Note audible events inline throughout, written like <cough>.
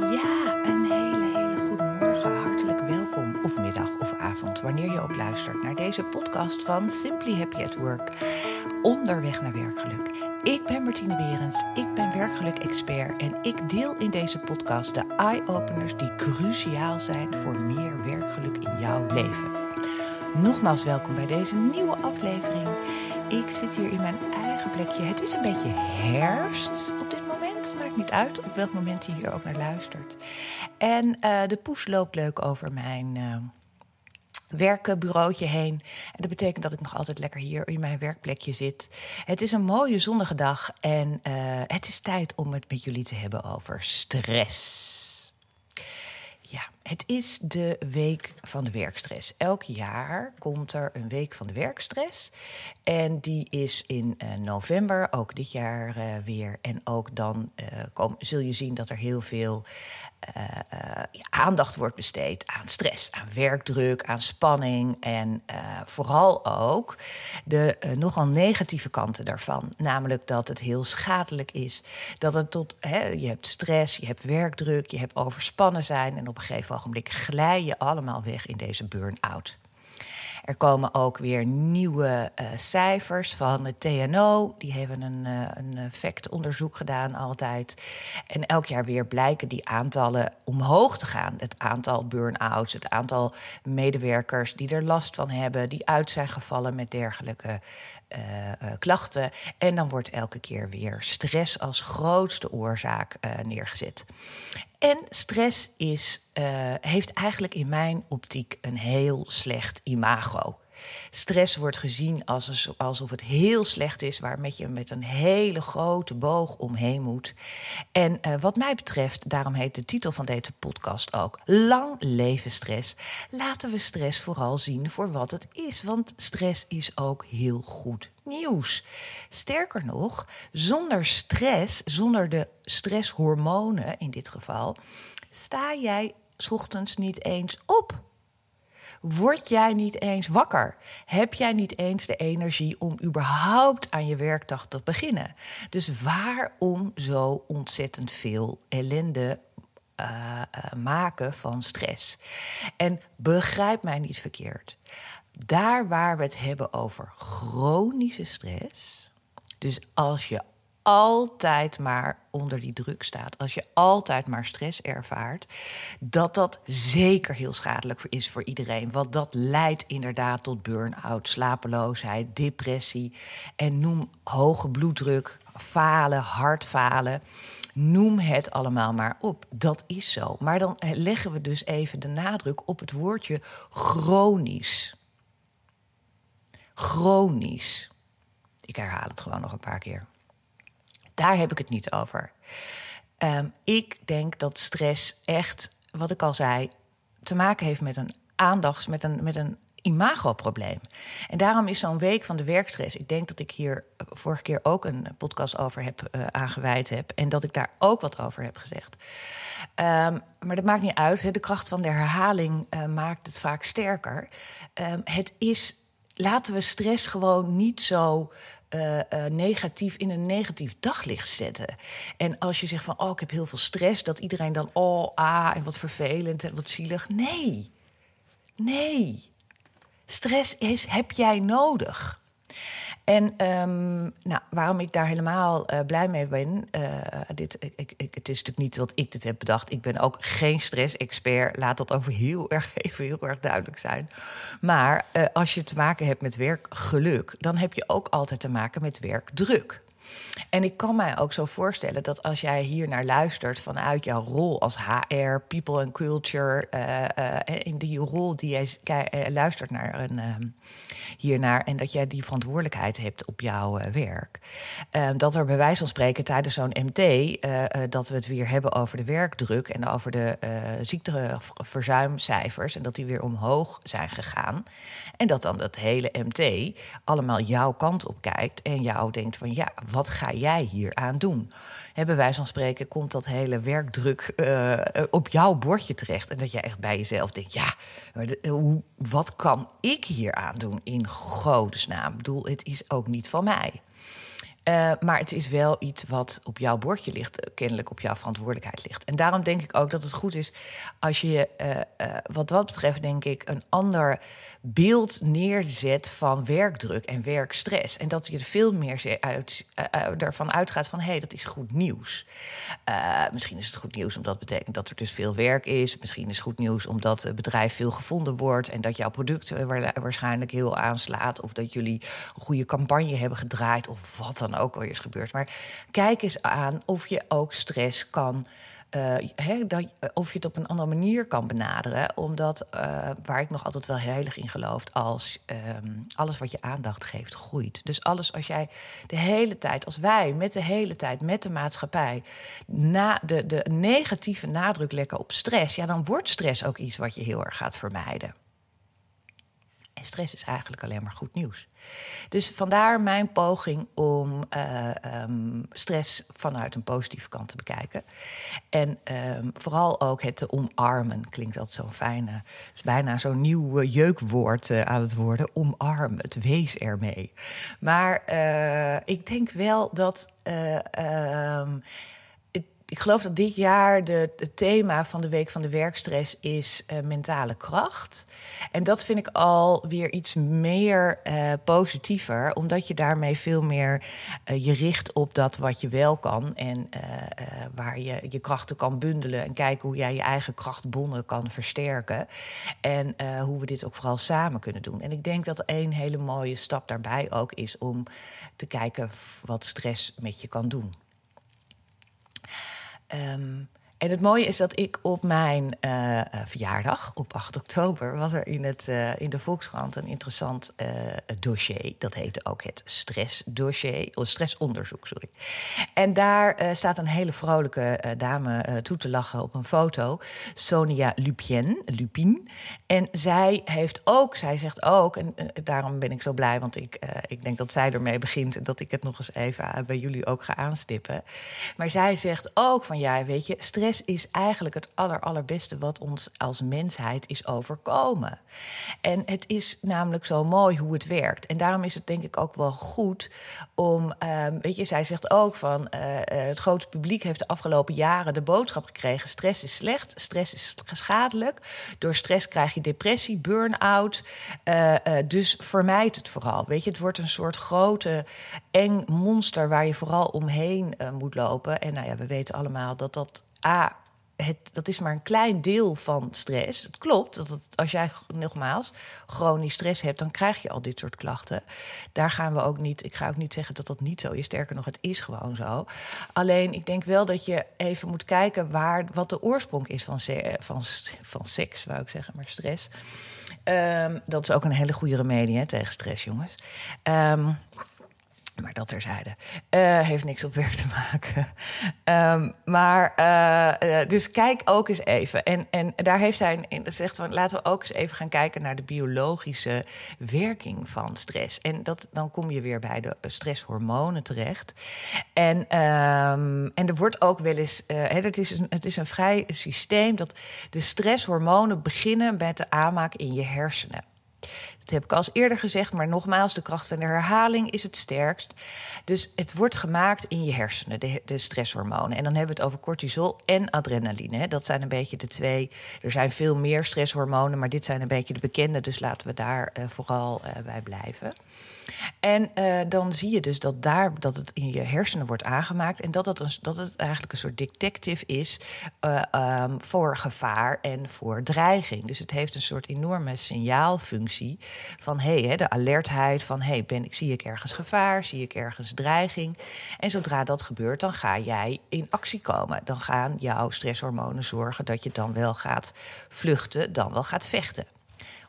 Ja, een hele, hele goede morgen. Hartelijk welkom, of middag of avond, wanneer je ook luistert naar deze podcast van Simply Happy at Work. Onderweg naar werkgeluk. Ik ben Martine Berends, ik ben werkgeluk-expert en ik deel in deze podcast de eye-openers die cruciaal zijn voor meer werkgeluk in jouw leven. Nogmaals welkom bij deze nieuwe aflevering. Ik zit hier in mijn eigen plekje. Het is een beetje herfst op dit moment. Maakt niet uit op welk moment je hier ook naar luistert. En uh, de poes loopt leuk over mijn uh, werkbureautje heen. En dat betekent dat ik nog altijd lekker hier in mijn werkplekje zit. Het is een mooie zonnige dag en uh, het is tijd om het met jullie te hebben over stress. Ja, het is de week van de werkstress. Elk jaar komt er een week van de werkstress. En die is in uh, november, ook dit jaar uh, weer. En ook dan uh, kom, zul je zien dat er heel veel aandacht wordt besteed aan stress, aan werkdruk, aan spanning. En vooral ook de nogal negatieve kanten daarvan. Namelijk dat het heel schadelijk is. Dat het tot, hè, je hebt stress, je hebt werkdruk, je hebt overspannen zijn. En op een gegeven ogenblik glij je allemaal weg in deze burn-out. Er komen ook weer nieuwe uh, cijfers van het TNO. Die hebben een, uh, een factonderzoek gedaan altijd. En elk jaar weer blijken die aantallen omhoog te gaan. Het aantal burn-outs, het aantal medewerkers die er last van hebben, die uit zijn gevallen met dergelijke uh, klachten. En dan wordt elke keer weer stress als grootste oorzaak neergezet. En stress is, uh, heeft eigenlijk in mijn optiek een heel slecht imago. Stress wordt gezien als, alsof het heel slecht is, waar met je met een hele grote boog omheen moet. En uh, wat mij betreft, daarom heet de titel van deze podcast ook: Lang leven stress. Laten we stress vooral zien voor wat het is, want stress is ook heel goed nieuws. Sterker nog, zonder stress, zonder de stresshormonen in dit geval, sta jij ochtends niet eens op. Word jij niet eens wakker? Heb jij niet eens de energie om überhaupt aan je werkdag te beginnen? Dus waarom zo ontzettend veel ellende uh, uh, maken van stress? En begrijp mij niet verkeerd. Daar waar we het hebben over chronische stress. Dus als je altijd maar onder die druk staat, als je altijd maar stress ervaart, dat dat zeker heel schadelijk is voor iedereen. Want dat leidt inderdaad tot burn-out, slapeloosheid, depressie en noem hoge bloeddruk, falen, hartfalen. Noem het allemaal maar op. Dat is zo. Maar dan leggen we dus even de nadruk op het woordje chronisch. Chronisch. Ik herhaal het gewoon nog een paar keer. Daar heb ik het niet over. Um, ik denk dat stress echt, wat ik al zei, te maken heeft met een aandachts, met een, met een imagoprobleem. En daarom is zo'n week van de werkstress. Ik denk dat ik hier vorige keer ook een podcast over heb uh, aangeweid heb. En dat ik daar ook wat over heb gezegd. Um, maar dat maakt niet uit. De kracht van de herhaling uh, maakt het vaak sterker. Um, het is. Laten we stress gewoon niet zo uh, uh, negatief in een negatief daglicht zetten. En als je zegt van, oh, ik heb heel veel stress, dat iedereen dan, oh, ah, en wat vervelend en wat zielig. Nee, nee. Stress is, heb jij nodig. En um, nou, waarom ik daar helemaal uh, blij mee ben. Uh, dit, ik, ik, het is natuurlijk niet dat ik dit heb bedacht. Ik ben ook geen stress-expert. Laat dat over heel <laughs> erg even heel erg duidelijk zijn. Maar uh, als je te maken hebt met werkgeluk, dan heb je ook altijd te maken met werkdruk. En ik kan mij ook zo voorstellen dat als jij hier naar luistert vanuit jouw rol als HR, people and culture, uh, in die rol die jij uh, luistert naar een, hiernaar en dat jij die verantwoordelijkheid hebt op jouw werk, dat er bij wijze van spreken tijdens zo'n MT dat we het weer hebben over de werkdruk en over de ziekteverzuimcijfers en dat die weer omhoog zijn gegaan en dat dan dat hele MT allemaal jouw kant op kijkt en jou denkt van ja wat ga jij hier aan doen? Hebben wij van spreken, komt dat hele werkdruk uh, op jouw bordje terecht. En dat jij echt bij jezelf denkt: ja, hoe, wat kan ik hier aan doen in godesnaam? Ik bedoel, het is ook niet van mij. Uh, maar het is wel iets wat op jouw bordje ligt, kennelijk op jouw verantwoordelijkheid ligt. En daarom denk ik ook dat het goed is als je, uh, wat dat betreft, denk ik, een ander beeld neerzet van werkdruk en werkstress. En dat je er veel meer uit, ervan uitgaat van hé, hey, dat is goed nieuws. misschien is het goed nieuws omdat het betekent dat er dus veel werk is. Misschien is het goed nieuws omdat het bedrijf veel gevonden wordt en dat jouw product waarschijnlijk heel aanslaat. Of dat jullie een goede campagne hebben gedraaid of wat dan ook weer is gebeurd. Maar kijk eens aan of je ook stress kan. Uh, dat, of je het op een andere manier kan benaderen. Omdat, uh, waar ik nog altijd wel heilig in geloof, als um, alles wat je aandacht geeft, groeit. Dus alles als jij de hele tijd, als wij met de hele tijd, met de maatschappij, na de, de negatieve nadruk lekken op stress, ja, dan wordt stress ook iets wat je heel erg gaat vermijden. En stress is eigenlijk alleen maar goed nieuws. Dus vandaar mijn poging om uh, um, stress vanuit een positieve kant te bekijken. En um, vooral ook het te omarmen. Klinkt dat zo'n fijne. Het is bijna zo'n nieuw jeukwoord uh, aan het worden. Omarm het, wees ermee. Maar ik denk wel dat. Um, ik geloof dat dit jaar de, het thema van de Week van de Werkstress is uh, mentale kracht. En dat vind ik al weer iets meer uh, positiever, omdat je daarmee veel meer uh, je richt op dat wat je wel kan en waar je je krachten kan bundelen en kijken hoe jij je eigen krachtbonnen kan versterken. En hoe we dit ook vooral samen kunnen doen. En ik denk dat een hele mooie stap daarbij ook is om te kijken wat stress met je kan doen. Um, en het mooie is dat ik op mijn uh, verjaardag, op 8 oktober, was er in, het, uh, in de Volkskrant een interessant dossier. Dat heette ook het stressdossier, of stressonderzoek, sorry. En daar staat een hele vrolijke dame toe te lachen op een foto. Sonia Lupien, Lupin. En zij heeft ook, zij zegt ook, en daarom ben ik zo blij, want ik, ik denk dat zij ermee begint en dat ik het nog eens even bij jullie ook ga aanstippen. Maar zij zegt ook van ja, weet je, stress is eigenlijk het aller, allerbeste wat ons als mensheid is overkomen. En het is namelijk zo mooi hoe het werkt. En daarom is het denk ik ook wel goed om, um, weet je, zij zegt ook van uh, het grote publiek heeft de afgelopen jaren de boodschap gekregen: stress is slecht, stress is schadelijk. Door stress krijg je depressie, burn-out. Uh, dus vermijd het vooral. Weet je, het wordt een soort grote eng monster waar je vooral omheen moet lopen. En nou ja, we weten allemaal dat dat A, het, dat is maar een klein deel van stress. Het klopt dat als jij nogmaals chronisch stress hebt, dan krijg je al dit soort klachten. Daar gaan we ook niet. Ik ga ook niet zeggen dat dat niet zo is. Sterker nog, het is gewoon zo. Alleen ik denk wel dat je even moet kijken waar, wat de oorsprong is van, van, van seks, wou ik zeggen, maar stress. Um, dat is ook een hele goede remedie hè, tegen stress, jongens. Um, maar dat terzijde. Uh, heeft niks op werk te maken. um, <laughs> maar, uh, uh, dus kijk ook eens even. En, en daar heeft zij gezegd van laten we ook eens even gaan kijken naar de biologische werking van stress. En dat, dan kom je weer bij de stresshormonen terecht. En, um, en er wordt ook wel eens. het, is een, het is een vrij systeem dat de stresshormonen beginnen met de aanmaak in je hersenen. Dat heb ik al eerder gezegd, maar nogmaals, de kracht van de herhaling is het sterkst. Dus het wordt gemaakt in je hersenen, de, de stresshormonen. En dan hebben we het over cortisol en adrenaline. Dat zijn een beetje de twee. Er zijn veel meer stresshormonen, maar dit zijn een beetje de bekende. Dus laten we daar uh, vooral uh, bij blijven. En uh, dan zie je dus dat daar dat het in je hersenen wordt aangemaakt. En dat het, een, dat het eigenlijk een soort detective is um, voor gevaar en voor dreiging. Dus het heeft een soort enorme signaalfunctie van hey, de alertheid van hey, ben ik zie ik ergens gevaar, zie ik ergens dreiging. En zodra dat gebeurt, dan ga jij in actie komen. Dan gaan jouw stresshormonen zorgen dat je dan wel gaat vluchten, dan wel gaat vechten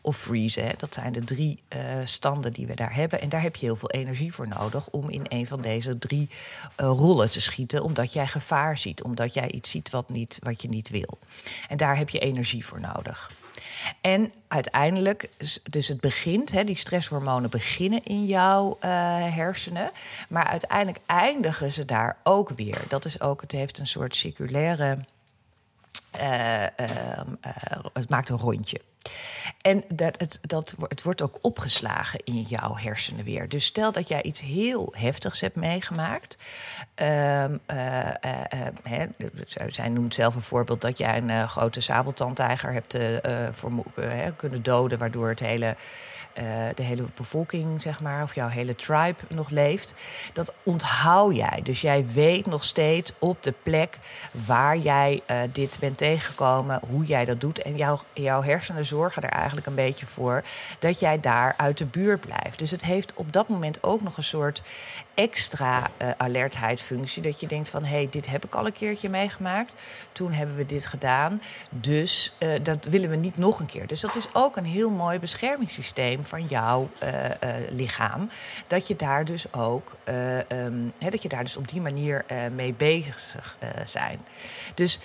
of freeze. Dat zijn de drie uh, standen die we daar hebben. En daar heb je heel veel energie voor nodig om in een van deze drie uh, rollen te schieten. Omdat jij gevaar ziet, omdat jij iets ziet wat, niet, wat je niet wil. En daar heb je energie voor nodig. En uiteindelijk, dus het begint, hè, die stresshormonen beginnen in jouw uh, hersenen. Maar uiteindelijk eindigen ze daar ook weer. Dat is ook, het heeft een soort circulaire. Uh, uh, het maakt een rondje. En dat, het, dat, het wordt ook opgeslagen in jouw hersenen weer. Dus stel dat jij iets heel heftigs hebt meegemaakt. Um, uh, uh, zij noemt zelf een voorbeeld dat jij een grote sabeltandtijger hebt kunnen doden, waardoor het hele de hele bevolking, zeg maar, of jouw hele tribe nog leeft. Dat onthoud jij. Dus jij weet nog steeds op de plek waar jij dit bent tegengekomen, hoe jij dat doet. En jouw, jouw hersenen zorgen er eigenlijk een beetje voor dat jij daar uit de buurt blijft. Dus het heeft op dat moment ook nog een soort extra uh, alertheidfunctie. Dat je denkt van, hé, hey, dit heb ik al een keertje meegemaakt. Toen hebben we dit gedaan. Dus uh, dat willen we niet nog een keer. Dus dat is ook een heel mooi beschermingssysteem van jouw uh, lichaam. Dat je daar dus ook, um, dat je daar dus op die manier mee bezig zijn. Dus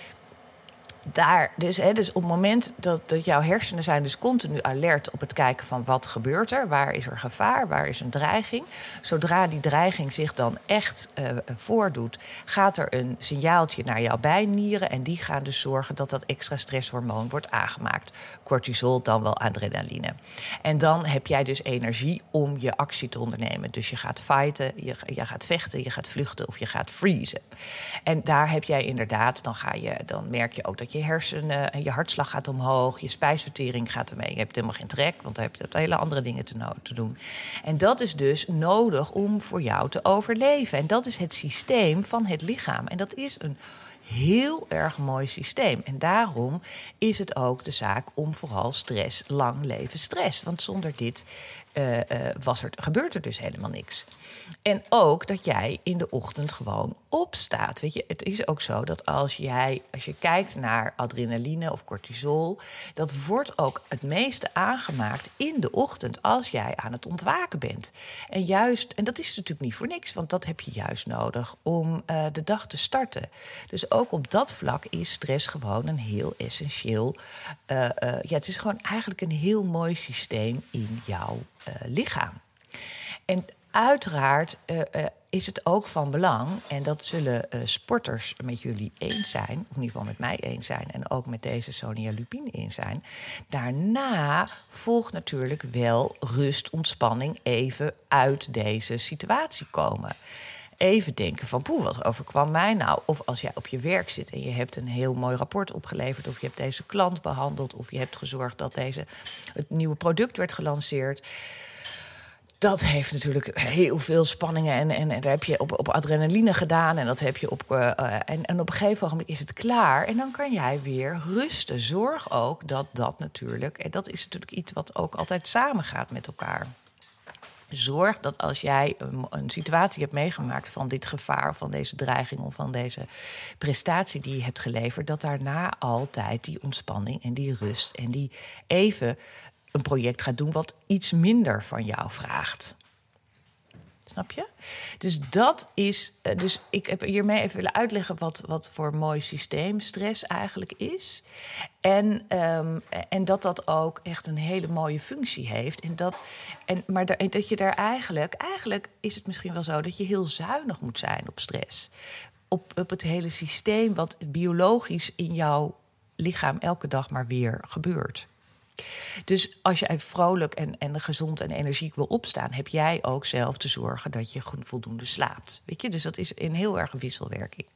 daar, dus, hè, dus op het moment dat, jouw hersenen zijn dus continu alert op het kijken van wat gebeurt er, waar is er gevaar, waar is een dreiging. Zodra die dreiging zich dan echt uh, voordoet, gaat er een signaaltje naar jouw bijnieren en die gaan dus zorgen dat dat extra stresshormoon wordt aangemaakt. Cortisol, dan wel adrenaline. En dan heb jij dus energie om je actie te ondernemen. Dus je gaat fighten, je, je gaat vechten, je gaat vluchten of je gaat freezen. En daar heb jij inderdaad, dan, ga je, dan merk je ook dat je hersenen en je hartslag gaat omhoog, je spijsvertering gaat ermee. Je hebt helemaal geen trek, want dan heb je hele andere dingen te, te doen. En dat is dus nodig om voor jou te overleven. En dat is het systeem van het lichaam. En dat is een heel erg mooi systeem. En daarom is het ook de zaak om vooral stress, lang leven stress. Want zonder dit uh, was gebeurt er dus helemaal niks. En ook dat jij in de ochtend gewoon opstaat. Weet je, het is ook zo dat als jij, als je kijkt naar adrenaline of cortisol, dat wordt ook het meeste aangemaakt in de ochtend als jij aan het ontwaken bent. En juist, en dat is natuurlijk niet voor niks, want dat heb je juist nodig om uh, de dag te starten. Dus ook op dat vlak is stress gewoon een heel essentieel. Ja, het is gewoon eigenlijk een heel mooi systeem in jouw lichaam. En uiteraard uh, uh, is het ook van belang, en dat zullen sporters met jullie eens zijn, of in ieder geval met mij eens zijn, en ook met deze Sonia Lupin eens zijn. Daarna volgt natuurlijk wel rust, ontspanning, even uit deze situatie komen. Even denken van, poeh, wat overkwam mij nou? Of als jij op je werk zit en je hebt een heel mooi rapport opgeleverd... of je hebt deze klant behandeld... of je hebt gezorgd dat deze, het nieuwe product werd gelanceerd dat heeft natuurlijk heel veel spanningen. En, en, en daar heb je op, op adrenaline gedaan. En dat heb je op. Uh, en, en op een gegeven moment is het klaar. En dan kan jij weer rusten. Zorg ook dat dat natuurlijk. En dat is natuurlijk iets wat ook altijd samengaat met elkaar. Zorg dat als jij een, een, situatie hebt meegemaakt van dit gevaar, van deze dreiging of van deze prestatie die je hebt geleverd, dat daarna altijd die ontspanning en die rust en die even een project gaat doen wat iets minder van jou vraagt. Snap je? Dus dat is. Eh, dus ik heb hiermee even willen uitleggen wat, wat voor mooi systeem stress eigenlijk is. En, um, en dat dat ook echt een hele mooie functie heeft. En dat, en, maar dat je daar eigenlijk. Eigenlijk is het misschien wel zo dat je heel zuinig moet zijn op stress. Op, op het hele systeem wat biologisch in jouw lichaam elke dag maar weer gebeurt. Dus als je vrolijk en, en gezond en energiek wil opstaan, heb jij ook zelf te zorgen dat je voldoende slaapt. Weet je, dus dat is een heel erg wisselwerking.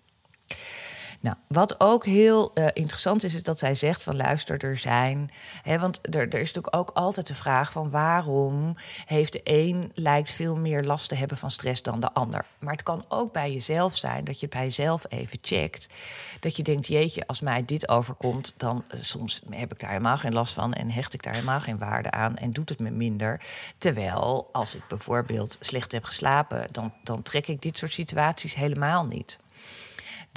Nou, wat ook heel uh, interessant is, is dat zij zegt van luister, er zijn. Hè, want er, er is natuurlijk ook altijd de vraag van waarom heeft de een lijkt veel meer last te hebben van stress dan de ander. Maar het kan ook bij jezelf zijn dat je bij jezelf even checkt. Dat je denkt, jeetje, als mij dit overkomt, dan uh, soms heb ik daar helemaal geen last van en hecht ik daar helemaal geen waarde aan en doet het me minder. Terwijl als ik bijvoorbeeld slecht heb geslapen, dan, dan trek ik dit soort situaties helemaal niet.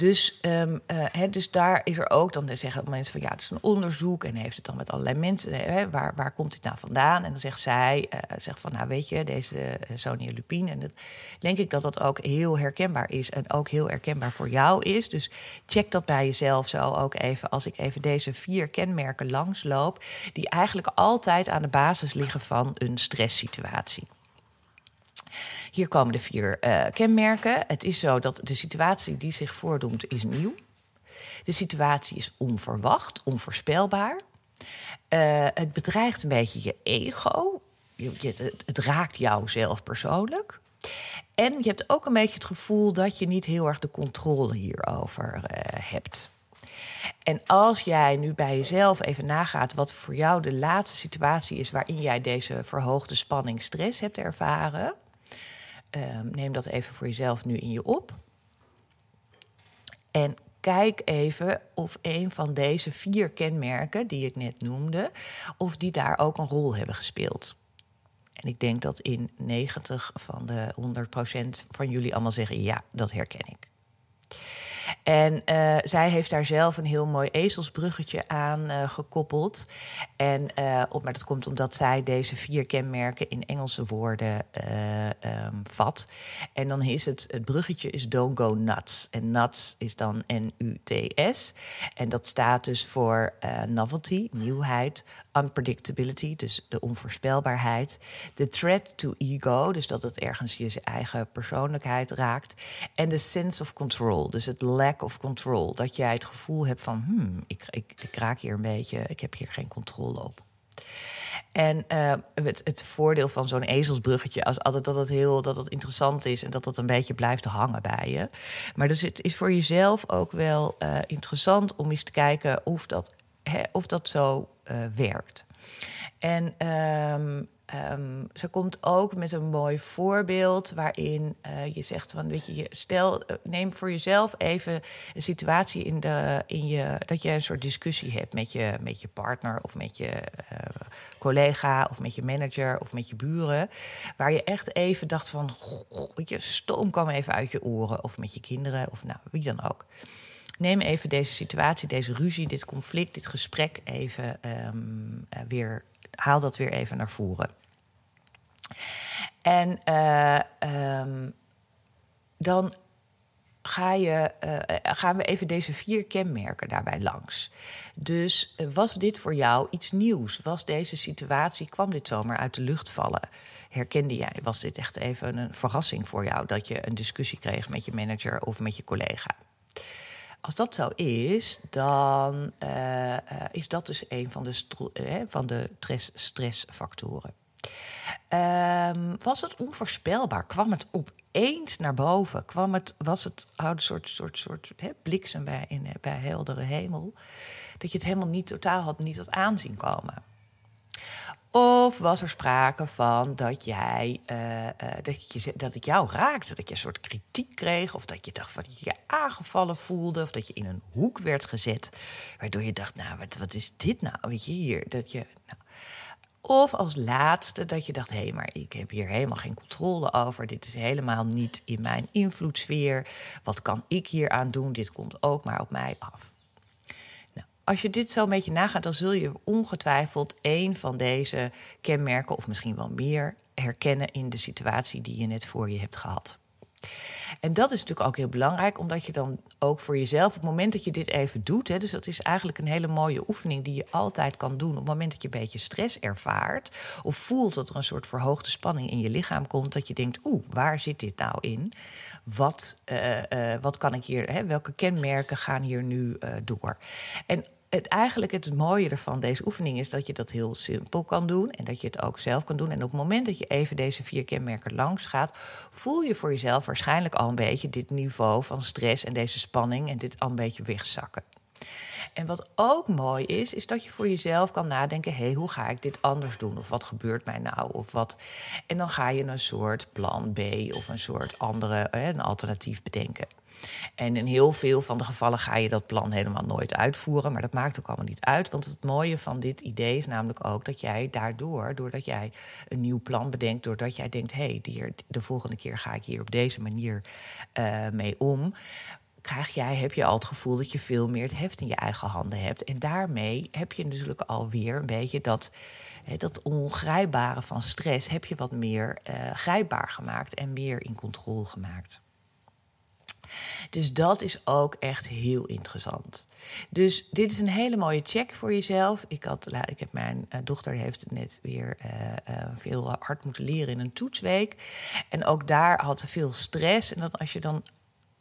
Dus, um, dus daar is er ook, dan zeggen mensen van ja, het is een onderzoek en heeft het dan met allerlei mensen, waar, waar komt dit nou vandaan? En dan zegt zij, uh, zegt van nou weet je, deze uh, Sonia Lupin. En dat denk ik dat dat ook heel herkenbaar is en ook heel herkenbaar voor jou is. Dus check dat bij jezelf zo ook even, als ik even deze vier kenmerken langsloop, die eigenlijk altijd aan de basis liggen van een stresssituatie. Hier komen de vier uh, kenmerken. Het is zo dat de situatie die zich voordoet is nieuw. De situatie is onverwacht, onvoorspelbaar. Uh, het bedreigt een beetje je ego. Je, het, raakt jou zelf persoonlijk. En je hebt ook een beetje het gevoel dat je niet heel erg de controle hierover uh, hebt. En als jij nu bij jezelf even nagaat wat voor jou de laatste situatie is waarin jij deze verhoogde spanning, stress hebt ervaren, uh, neem dat even voor jezelf nu in je op. En kijk even of een van deze vier kenmerken die ik net noemde, of die daar ook een rol hebben gespeeld. En ik denk dat in 90 van de 100% van jullie allemaal zeggen: ja, dat herken ik. En uh, zij heeft daar zelf een heel mooi ezelsbruggetje aan uh, gekoppeld. En, uh, op, maar dat komt omdat zij deze vier kenmerken in Engelse woorden um, vat. En dan is het, het bruggetje is don't go nuts. En nuts is dan N-U-T-S. En dat staat dus voor novelty, nieuwheid, unpredictability, dus de onvoorspelbaarheid. De threat to ego, dus dat het ergens je eigen persoonlijkheid raakt. En de sense of control, dus het lack of control. Dat jij het gevoel hebt van, hmm, ik, ik, ik raak hier een beetje, ik heb hier geen controle op. En uh, het, het, voordeel van zo'n ezelsbruggetje is altijd dat het heel dat het interessant is en dat het een beetje blijft hangen bij je. Maar dus het is voor jezelf ook wel uh, interessant om eens te kijken of dat, hè, of dat zo uh, werkt. En um, Um, ze komt ook met een mooi voorbeeld waarin uh, je zegt van weet je, stel, uh, neem voor jezelf even een situatie in de, in je, dat je een soort discussie hebt met je, met je partner of met je uh, collega of met je manager of met je buren, waar je echt even dacht van, weet je, stoom kwam even uit je oren of met je kinderen of nou wie dan ook. Neem even deze situatie, deze ruzie, dit conflict, dit gesprek even um, weer haal dat weer even naar voren. En uh, um, dan ga je, uh, gaan we even deze vier kenmerken daarbij langs. Dus uh, was dit voor jou iets nieuws? Was deze situatie, kwam dit zomaar uit de lucht vallen? Herkende jij, was dit echt even een verrassing voor jou dat je een discussie kreeg met je manager of met je collega? Als dat zo is, dan is dat dus een van de, van de stressfactoren. Um, was het onvoorspelbaar? Kwam het opeens naar boven? Kwam het, was het een soort, soort, soort hè, bliksem bij, in, bij heldere hemel? Dat je het helemaal niet totaal had, niet had aanzien komen? Of was er sprake van dat jij uh, uh, dat, je, dat het jou raakte, dat je een soort kritiek kreeg, of dat je dacht van je je aangevallen voelde, of dat je in een hoek werd gezet, waardoor je dacht, nou, wat, wat is dit nou? Weet je hier dat je. Nou. Of als laatste dat je dacht, hé, hey, maar ik heb hier helemaal geen controle over. Dit is helemaal niet in mijn invloedssfeer. Wat kan ik hier aan doen? Dit komt ook maar op mij af als je dit zo een beetje nagaat, dan zul je ongetwijfeld één van deze kenmerken, of misschien wel meer, herkennen in de situatie die je net voor je hebt gehad. En dat is natuurlijk ook heel belangrijk, omdat je dan ook voor jezelf, op het moment dat je dit even doet, hè, dus dat is eigenlijk een hele mooie oefening die je altijd kan doen. Op het moment dat je een beetje stress ervaart, of voelt dat er een soort verhoogde spanning in je lichaam komt, dat je denkt: oeh, waar zit dit nou in? Wat, uh, uh, wat kan ik hier, hè, welke kenmerken gaan hier nu uh, door? En het, eigenlijk het mooie ervan deze oefening is dat je dat heel simpel kan doen en dat je het ook zelf kan doen. En op het moment dat je even deze vier kenmerken langs gaat, voel je voor jezelf waarschijnlijk al een beetje dit niveau van stress en deze spanning en dit al een beetje wegzakken. En wat ook mooi is, is dat je voor jezelf kan nadenken: hé, hey, hoe ga ik dit anders doen? Of wat gebeurt mij nou? Of wat. En dan ga je een soort plan B of een soort andere, een alternatief bedenken. En in heel veel van de gevallen ga je dat plan helemaal nooit uitvoeren. Maar dat maakt ook allemaal niet uit. Want het mooie van dit idee is namelijk ook dat jij daardoor, doordat jij een nieuw plan bedenkt, doordat jij denkt: hé, hey, de volgende keer ga ik hier op deze manier uh, mee om krijg jij, heb je al het gevoel dat je veel meer het heft in je eigen handen hebt. En daarmee heb je natuurlijk alweer een beetje dat, dat ongrijpbare van stress, heb je wat meer uh, grijpbaar gemaakt en meer in controle gemaakt. Dus dat is ook echt heel interessant. Dus dit is een hele mooie check voor jezelf. Ik, had, ik heb mijn uh, dochter heeft net weer uh, veel hard moeten leren in een toetsweek. En ook daar had ze veel stress. En dat als je dan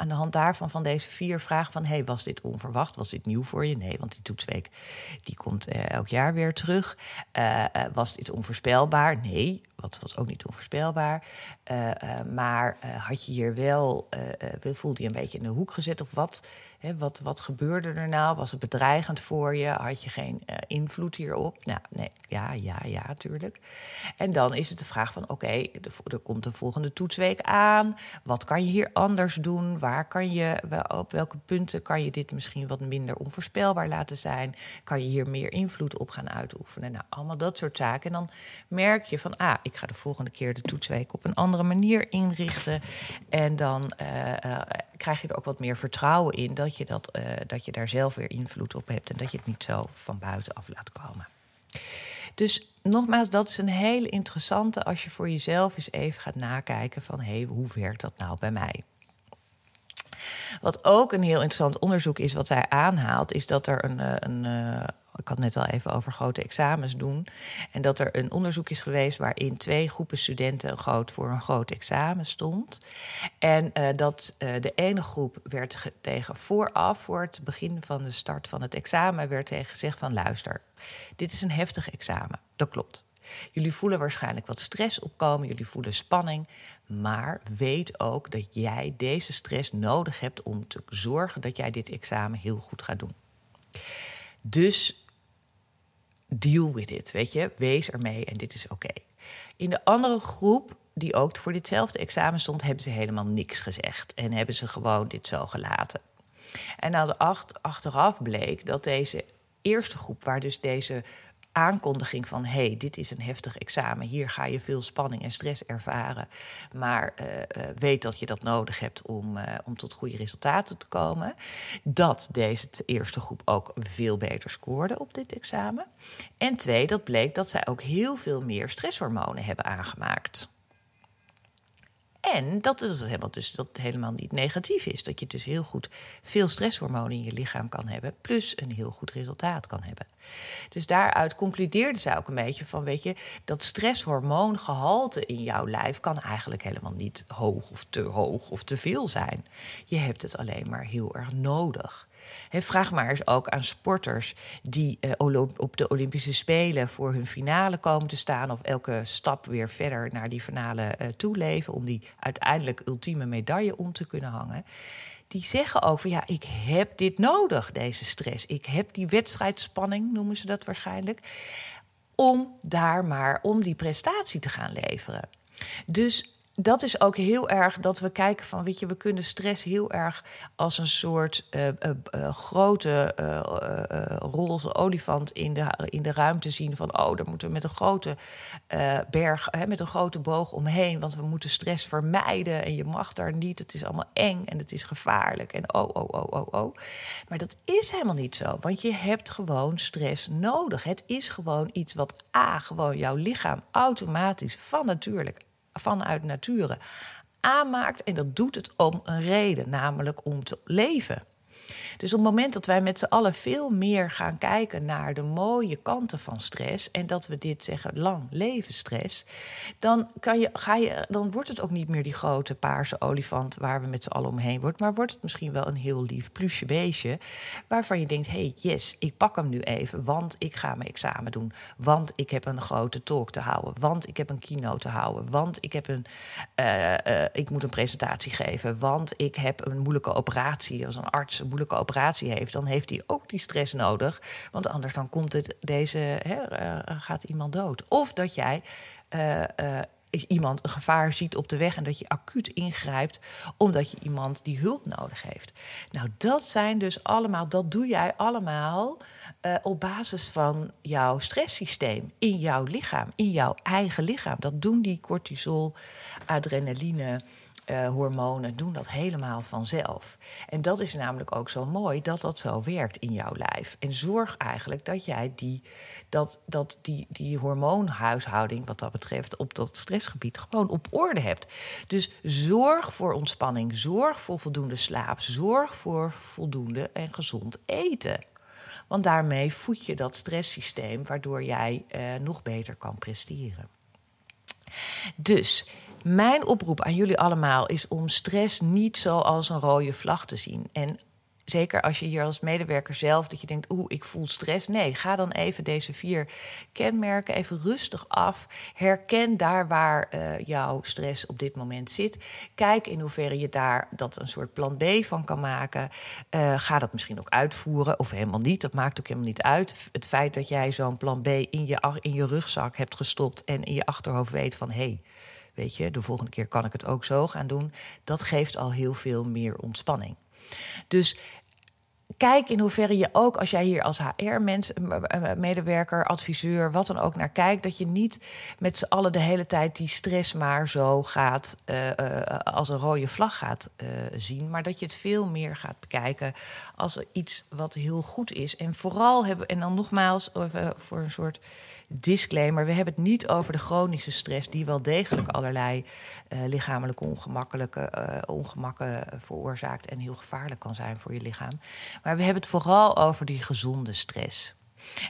aan de hand daarvan van deze vier vragen van... hey, was dit onverwacht? Was dit nieuw voor je? Nee, want die toetsweek die komt uh, elk jaar weer terug. Uh, was dit onvoorspelbaar? Nee, wat was ook niet onvoorspelbaar. maar had je hier wel, voelde je een beetje in de hoek gezet of wat? Hè, wat, wat gebeurde er nou? Was het bedreigend voor je? Had je geen invloed hierop? Nou, nee, ja, ja, ja, natuurlijk. En dan is het de vraag van, oké, er komt een volgende toetsweek aan. Wat kan je hier anders doen? Waar kan je, op welke punten kan je dit misschien wat minder onvoorspelbaar laten zijn? Kan je hier meer invloed op gaan uitoefenen? Nou, allemaal dat soort zaken. En dan merk je van, ah, ik ga de volgende keer de toetsweek op een andere manier inrichten. En dan uh, uh, krijg je er ook wat meer vertrouwen in dat je, dat, uh, dat je daar zelf weer invloed op hebt en dat je het niet zo van buitenaf laat komen. Dus nogmaals, dat is een hele interessante als je voor jezelf eens even gaat nakijken van hé, hey, hoe werkt dat nou bij mij? Wat ook een heel interessant onderzoek is, wat zij aanhaalt, is dat er eh, een, een ik had net al even over grote examens doen. En dat er een onderzoek is geweest waarin twee groepen studenten groot voor een groot examen stond. En uh, dat uh, de ene groep werd tegen vooraf, voor het begin van de start van het examen, werd tegen gezegd van luister, dit is een heftig examen. Dat klopt. Jullie voelen waarschijnlijk wat stress opkomen, jullie voelen spanning. Maar weet ook dat jij deze stress nodig hebt om te zorgen dat jij dit examen heel goed gaat doen. Dus deal with it, weet je, wees ermee en dit is oké. In de andere groep, die ook voor ditzelfde examen stond, hebben ze helemaal niks gezegd en hebben ze gewoon dit zo gelaten. En nou de acht, achteraf bleek dat deze eerste groep, waar dus deze aankondiging van hey, dit is een heftig examen, hier ga je veel spanning en stress ervaren, maar uh, uh, weet dat je dat nodig hebt om, uh, om tot goede resultaten te komen. Dat deze eerste groep ook veel beter scoorde op dit examen. En twee, dat bleek dat zij ook heel veel meer stresshormonen hebben aangemaakt. En dat is helemaal, dus dat helemaal niet negatief is. Dat je dus heel goed veel stresshormonen in je lichaam kan hebben. Plus een heel goed resultaat kan hebben. Dus daaruit concludeerde zij ook een beetje van: weet je, dat stresshormoongehalte in jouw lijf kan eigenlijk helemaal niet hoog of te hoog of te veel zijn. Je hebt het alleen maar heel erg nodig. Vraag maar eens ook aan sporters die uh, op de Olympische Spelen voor hun finale komen te staan. of elke stap weer verder naar die finale uh, toeleven. om die uiteindelijk ultieme medaille om te kunnen hangen. Die zeggen ook van ja, ik heb dit nodig, deze stress. Ik heb die wedstrijdspanning, noemen ze dat waarschijnlijk. Om daar maar om die prestatie te gaan leveren. Dus dat is ook heel erg dat we kijken van, weet je, we kunnen stress heel erg als een soort uh, uh, uh, grote roze olifant in de, in de ruimte zien. Van, oh, daar moeten we met een grote berg, hè, met een grote boog omheen, want we moeten stress vermijden en je mag daar niet. Het is allemaal eng en het is gevaarlijk en oh, oh, oh, oh, oh. Maar dat is helemaal niet zo, want je hebt gewoon stress nodig. Het is gewoon iets wat A, gewoon jouw lichaam automatisch van natuurlijk vanuit nature aanmaakt. En dat doet het om een reden, namelijk om te leven. Dus op het moment dat wij met z'n allen veel meer gaan kijken naar de mooie kanten van stress en dat we dit zeggen lang leven stress, dan, kan je, ga je, dan wordt het ook niet meer die grote paarse olifant waar we met z'n allen omheen wordt, maar wordt het misschien wel een heel lief plusje beestje waarvan je denkt: hey, yes, ik pak hem nu even, want ik ga mijn examen doen, want ik heb een grote talk te houden, want ik heb een keynote te houden, want ik, heb een, uh, uh, ik moet een presentatie geven, want ik heb een moeilijke operatie als een arts, een moeilijke operatie heeft, dan heeft hij ook die stress nodig. Want anders dan komt het, deze, hè, uh, gaat iemand dood. Of dat jij uh, iemand een gevaar ziet op de weg en dat je acuut ingrijpt omdat je iemand die hulp nodig heeft. Nou, dat zijn dus allemaal, dat doe jij allemaal op basis van jouw stresssysteem in jouw lichaam, in jouw eigen lichaam. Dat doen die cortisol, adrenaline, uh, hormonen doen dat helemaal vanzelf. En dat is namelijk ook zo mooi dat dat zo werkt in jouw lijf. En zorg eigenlijk dat jij die, dat, dat die, die hormoonhuishouding, wat dat betreft, op dat stressgebied gewoon op orde hebt. Dus zorg voor ontspanning, zorg voor voldoende slaap, zorg voor voldoende en gezond eten. Want daarmee voed je dat stresssysteem, waardoor jij uh, nog beter kan presteren. Dus Mijn oproep aan jullie allemaal is om stress niet zo als een rode vlag te zien. En zeker als je hier als medewerker zelf, dat je denkt, oeh, ik voel stress. Nee, ga dan even deze vier kenmerken even rustig af. Herken daar waar uh, jouw stress op dit moment zit. Kijk in hoeverre je daar dat een soort plan B van kan maken. Uh, ga dat misschien ook uitvoeren of helemaal niet. Dat maakt ook helemaal niet uit. Het feit dat jij zo'n plan B in je, in je rugzak hebt gestopt en in je achterhoofd weet van hé. Hey, weet je, de volgende keer kan ik het ook zo gaan doen. Dat geeft al heel veel meer ontspanning. Dus kijk in hoeverre je ook, als jij hier als HR-medewerker, adviseur, wat dan ook naar kijkt, dat je niet met z'n allen de hele tijd die stress maar zo gaat, uh, uh, als een rode vlag gaat uh, zien, maar dat je het veel meer gaat bekijken als iets wat heel goed is. En vooral hebben, en dan nogmaals, voor een soort disclaimer: we hebben het niet over de chronische stress, die wel degelijk allerlei uh, lichamelijke ongemakkelijke uh, ongemakken veroorzaakt en heel gevaarlijk kan zijn voor je lichaam. Maar we hebben het vooral over die gezonde stress.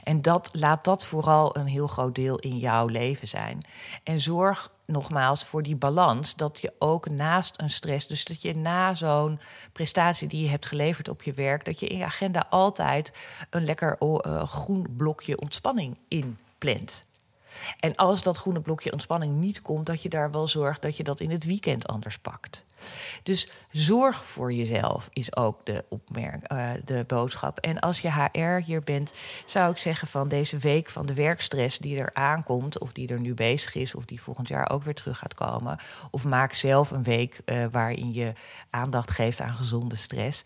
En dat, laat dat vooral een heel groot deel in jouw leven zijn. En zorg nogmaals voor die balans. Dat je ook naast een stress, dus dat je na zo'n prestatie die je hebt geleverd op je werk, dat je in je agenda altijd een lekker groen blokje ontspanning in plant. En als dat groene blokje ontspanning niet komt, dat je daar wel zorgt dat je dat in het weekend anders pakt. Dus zorg voor jezelf is ook de, opmerk, uh, de boodschap. En als je HR hier bent, zou ik zeggen van deze week van de werkstress die er aankomt, of die er nu bezig is, of die volgend jaar ook weer terug gaat komen. Of maak zelf een week uh, waarin je aandacht geeft aan gezonde stress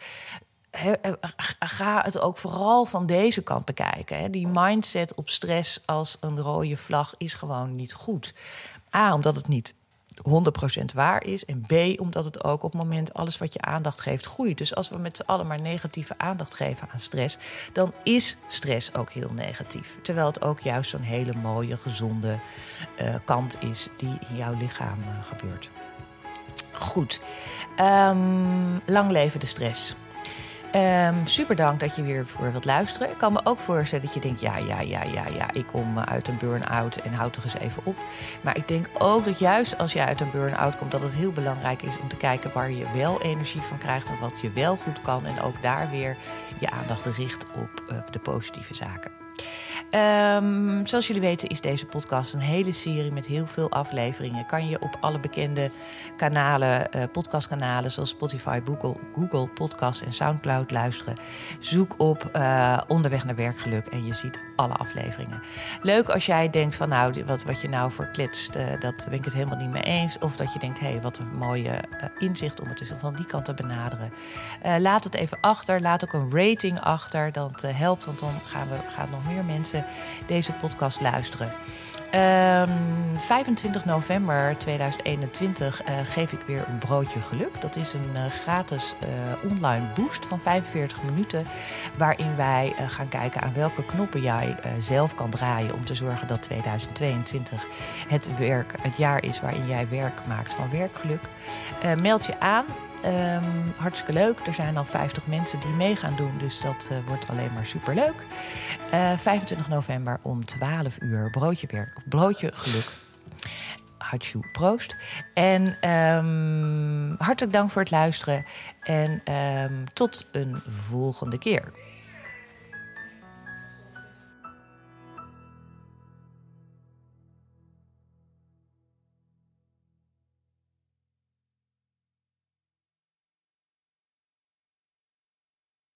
ga het ook vooral van deze kant bekijken. Die mindset op stress als een rode vlag is gewoon niet goed. A, omdat het niet 100% waar is. En B, omdat het ook op het moment alles wat je aandacht geeft groeit. Dus als we met z'n allen maar negatieve aandacht geven aan stress, dan is stress ook heel negatief. Terwijl het ook juist zo'n hele mooie, gezonde uh, kant is die in jouw lichaam uh, gebeurt. Goed. Um, lang leven de stress. Um, super dank dat je weer voor wilt luisteren. Ik kan me ook voorstellen dat je denkt: ja, ja, ja, ja, ja, ik kom uit een burn-out en houd toch eens even op. Maar ik denk ook dat juist als je uit een burn-out komt, dat het heel belangrijk is om te kijken waar je wel energie van krijgt en wat je wel goed kan. En ook daar weer je aandacht richt op uh, de positieve zaken. Um, zoals jullie weten is deze podcast een hele serie met heel veel afleveringen. Kan je op alle bekende kanalen, uh, podcastkanalen zoals Spotify, Google, Google Podcast en Soundcloud luisteren. Zoek op uh, Onderweg naar Werkgeluk en je ziet alle afleveringen. Leuk als jij denkt van nou, wat, wat je nou verklitst, uh, dat ben ik het helemaal niet mee eens. Of dat je denkt, hé, hey, wat een mooie inzicht om het dus van die kant te benaderen. laat het even achter, laat ook een rating achter. Dat helpt, want dan gaan, we, gaan nog meer mensen deze podcast luisteren. Um, ehm, 25 november 2021 uh, eh, geef ik weer een broodje geluk. Dat is een uh, gratis uh, online boost van 45 minuten. Waarin wij gaan kijken aan welke knoppen jij zelf kan draaien. Om te zorgen dat 2022 het, werk, het jaar is waarin jij werk maakt van werkgeluk. meld je aan Um, hartstikke leuk. Er zijn al 50 mensen die mee gaan doen. Dus dat uh, wordt alleen maar super leuk. Uh, 25 november om 12 uur. Broodje werk. Broodje geluk. Hatsjoe, proost. En um, hartelijk dank voor het luisteren. En um, tot een volgende keer.